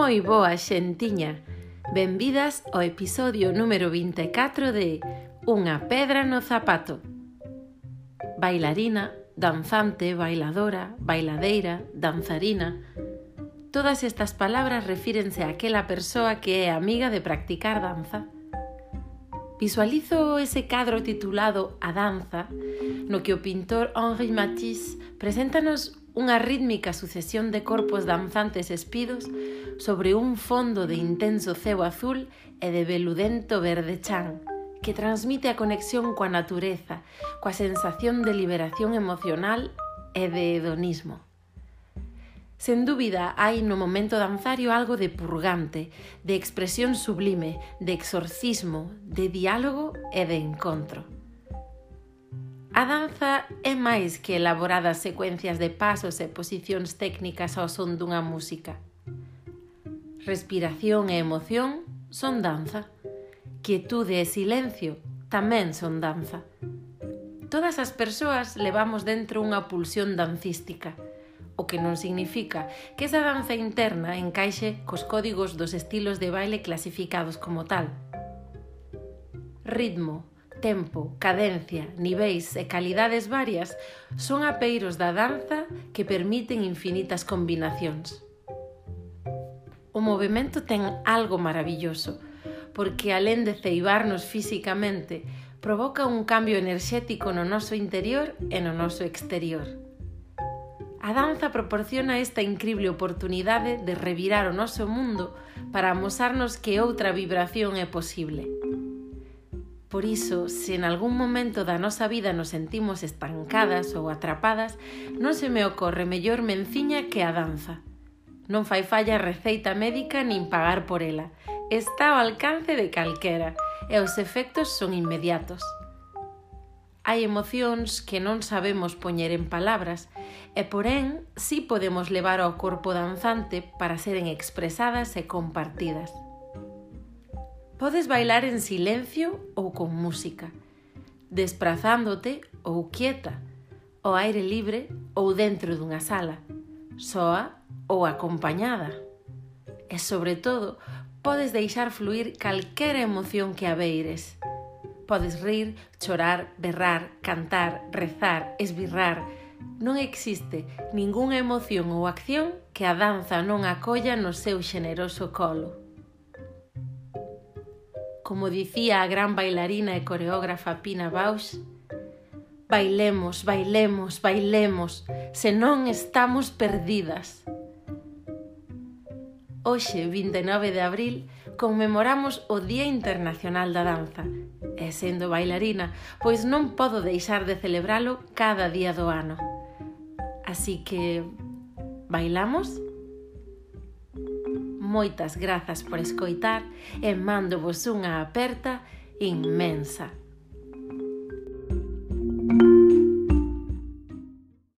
Moi boa xentiña. Benvidas ao episodio número 24 de Unha pedra no zapato. Bailarina, danzante, bailadora, bailadeira, danzarina. Todas estas palabras refírense a aquela persoa que é amiga de practicar danza. Visualizo ese cadro titulado A Danza, no que o pintor Henri Matisse preséntanos unha rítmica sucesión de corpos danzantes espidos sobre un fondo de intenso ceo azul e de veludento verde chan, que transmite a conexión coa natureza, coa sensación de liberación emocional e de hedonismo. Sen dúbida, hai no momento danzario algo de purgante, de expresión sublime, de exorcismo, de diálogo e de encontro. A danza é máis que elaboradas secuencias de pasos e posicións técnicas ao son dunha música. Respiración e emoción son danza. Quietude e silencio tamén son danza. Todas as persoas levamos dentro unha pulsión dancística – o que non significa que esa danza interna encaixe cos códigos dos estilos de baile clasificados como tal. Ritmo, tempo, cadencia, niveis e calidades varias son apeiros da danza que permiten infinitas combinacións. O movimento ten algo maravilloso, porque alén de ceibarnos físicamente, provoca un cambio enerxético no noso interior e no noso exterior. A danza proporciona esta incrible oportunidade de revirar o noso mundo para amosarnos que outra vibración é posible. Por iso, se en algún momento da nosa vida nos sentimos estancadas ou atrapadas, non se me ocorre mellor menciña que a danza. Non fai falla receita médica nin pagar por ela. Está ao alcance de calquera e os efectos son inmediatos. Hai emocións que non sabemos poñer en palabras e, porén, sí podemos levar ao corpo danzante para seren expresadas e compartidas. Podes bailar en silencio ou con música, desprazándote ou quieta, ao aire libre ou dentro dunha sala, soa ou acompañada. E, sobre todo, podes deixar fluir calquera emoción que abeires. Podes rir, chorar, berrar, cantar, rezar, esbirrar. Non existe ningunha emoción ou acción que a danza non acolla no seu xeneroso colo como dicía a gran bailarina e coreógrafa Pina Bausch, bailemos, bailemos, bailemos, senón estamos perdidas. Hoxe, 29 de abril, conmemoramos o Día Internacional da Danza. E sendo bailarina, pois non podo deixar de celebralo cada día do ano. Así que, bailamos? moitas grazas por escoitar e mando vos unha aperta inmensa.